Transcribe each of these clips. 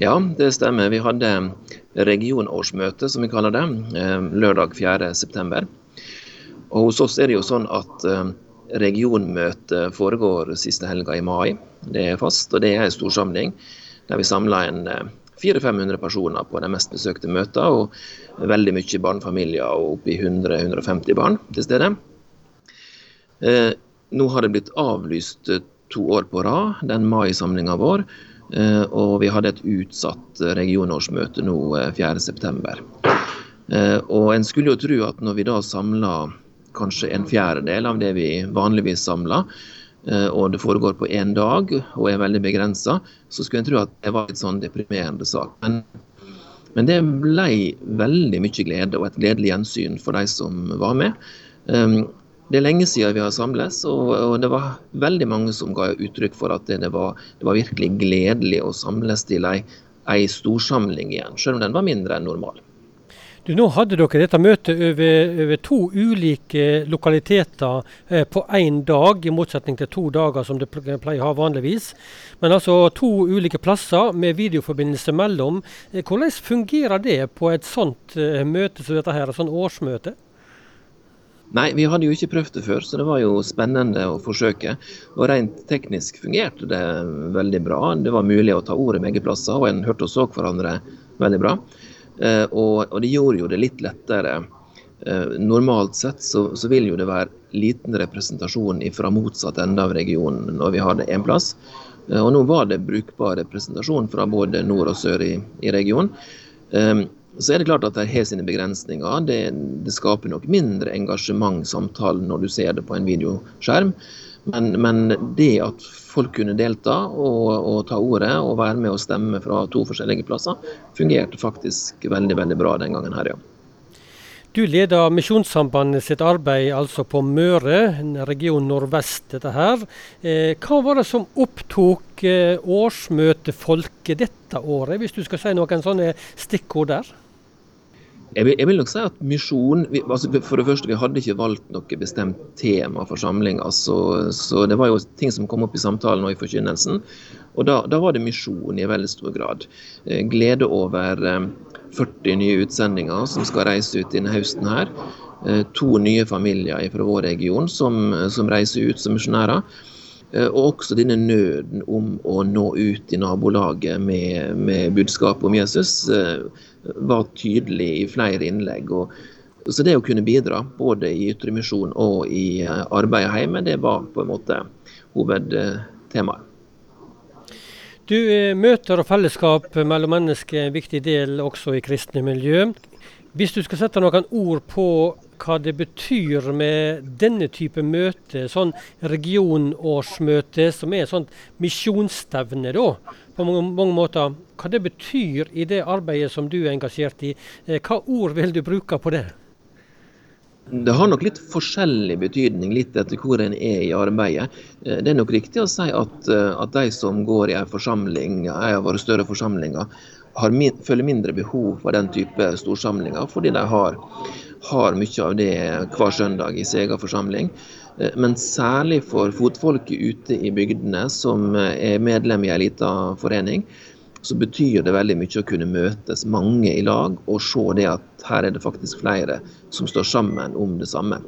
Ja, det stemmer. Vi hadde regionårsmøte, som vi kaller det, eh, lørdag 4.9. Og hos oss er det jo sånn at eh, regionmøtet foregår siste helga i mai. Det er fast, og det er en storsamling der vi samler en 400-500 personer på de mest besøkte møtene, og veldig mye barnefamilier og oppi 100-150 barn til stede. Nå har det blitt avlyst to år på rad, den mai-samlinga vår. Eh, og vi hadde et utsatt regionårsmøte nå 4.9. Eh, eh, og en skulle jo tro at når vi da samla kanskje en fjerdedel av det vi vanligvis samla, og det foregår på én dag og er veldig begrensa, så skulle en tro at det var et sånn deprimerende sak. Men, men det ble veldig mye glede og et gledelig gjensyn for de som var med. Det er lenge siden vi har samles, og, og, det var veldig mange som ga uttrykk for at det, det, var, det var, virkelig gledelig å samles til ei, ei storsamling igjen, selv om den var mindre enn normal. Du, nå hadde dere dette møtet over, over to ulike lokaliteter eh, på én dag, i motsetning til to dager som det pleier å ha vanligvis. Men altså to ulike plasser med videoforbindelse mellom. Eh, hvordan fungerer det på et sånt eh, møte som dette her, et sånt årsmøte? Nei, vi hadde jo ikke prøvd det før, så det var jo spennende å forsøke. Og rent teknisk fungerte det veldig bra. Det var mulig å ta ordet begge plasser, og en hørte og så hverandre veldig bra. Eh, og, og, det gjorde jo det litt lettere. Eh, normalt sett så, vil jo det være liten representasjon fra motsatt ende av regionen når vi har det én plass. Eh, og nå var det brukbar representasjon fra både nord og sør i regionen. Så er det klart at det har sine begrensninger. Det, det skaper nok mindre engasjement samtalen når du ser det på en videoskjerm. Men, men det at folk kunne delta og, og, ta ordet og være med og stemme fra to forskjellige plasser, fungerte faktisk veldig veldig bra den gangen her, ja. Du leder Misjonssambandet sitt arbeid altså på Møre, region nordvest. dette her. Eh, hva var det som opptok eh, årsmøtefolket dette året, hvis du skal si noen sånne stikkord der? Jeg vil, jeg vil, nok si at misjon altså For det første, vi hadde ikke valgt noe bestemt tema for samlinga. Så, så, det var jo ting som kom opp i samtalen og i forkynnelsen. Og da, da var det misjon i veldig stor grad. Eh, glede over 40 eh, nye utsendinger som skal reise ut denne høsten her. Eh, to nye familier fra vår region som, som reiser ut som misjonærer. Og også denne nøden om å nå ut i nabolaget med, med budskapet om Jesus var tydelig i flere innlegg. Og, så det å kunne bidra, både i ytre misjon og i eh, arbeidet hjemme, det var på en måte hovedtemaet. Du, eh, Møter og fellesskap mellom mennesker er en viktig del også i kristne miljø. Hvis du skal sette noen ord på hva det betyr med denne type møte, sånn regionårsmøte som er sånn misjonsstevne, da, på mange, mange, måter. Hva det betyr i det arbeidet som du er engasjert i. Eh, hva ord vil du bruke på det? Det har nok litt forskjellig betydning, litt etter hvor en er i arbeidet. Eh, det er nok riktig å si at, eh, at de som går i en forsamling, en av våre større forsamlinger, min, føler mindre behov for den type storsamlinger, fordi de har, har mye av det hver søndag i sin egen forsamling. Eh, men særlig for fotfolket ute i bygdene som eh, er medlem i ei lita forening, så betyr det veldig mye å kunne møtes mange i lag og se det at her er det faktisk flere som står sammen om det samme.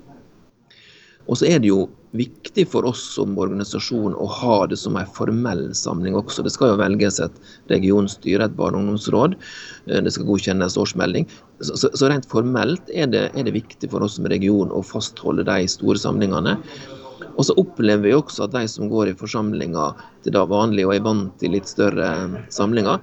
Og så er det jo viktig for oss som organisasjon å ha det som en formell samling også. Det skal jo velges et regionstyre, et barne- og ungdomsråd. Eh, det skal godkjennes årsmelding. Så, så, så rent formelt er det, er det, viktig for oss som region å fastholde de store samlingene. Og så opplever vi også at de som går i forsamlinger til da vanlig og er vant til litt større samlinger,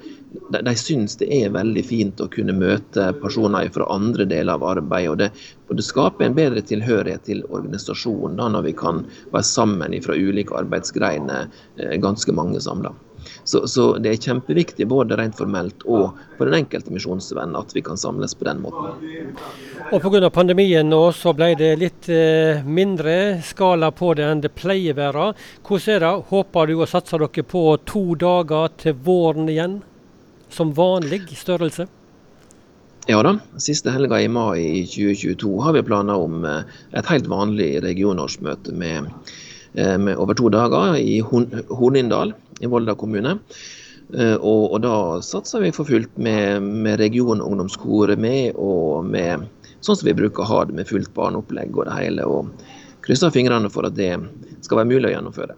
de, de syns det er veldig fint å kunne møte personer fra andre deler av arbeidet. Og det, og det skaper en bedre tilhørighet til organisasjonen da, når vi kan være sammen fra ulike arbeidsgreiner, eh, ganske mange samla. Så, så, det er kjempeviktig både rent formelt og for den enkelte misjonsvenn at vi kan samles på den måten. Og Pga. pandemien nå så ble det litt eh, mindre skala på det enn det pleier å være. Hvordan er det? Håper du og satser dere på to dager til våren igjen? Som vanlig størrelse? Ja da. Siste helga i mai i 2022 har vi planer om eh, et helt vanlig regionårsmøte med, eh, med over to dager i Hornindal i Volda kommune. Og, og, da satser vi for fullt med, med regionungdomskoret med, og med sånn som vi bruker å ha det, med fullt barneopplegg og det hele. Og krysser fingrene for at det skal være mulig å gjennomføre.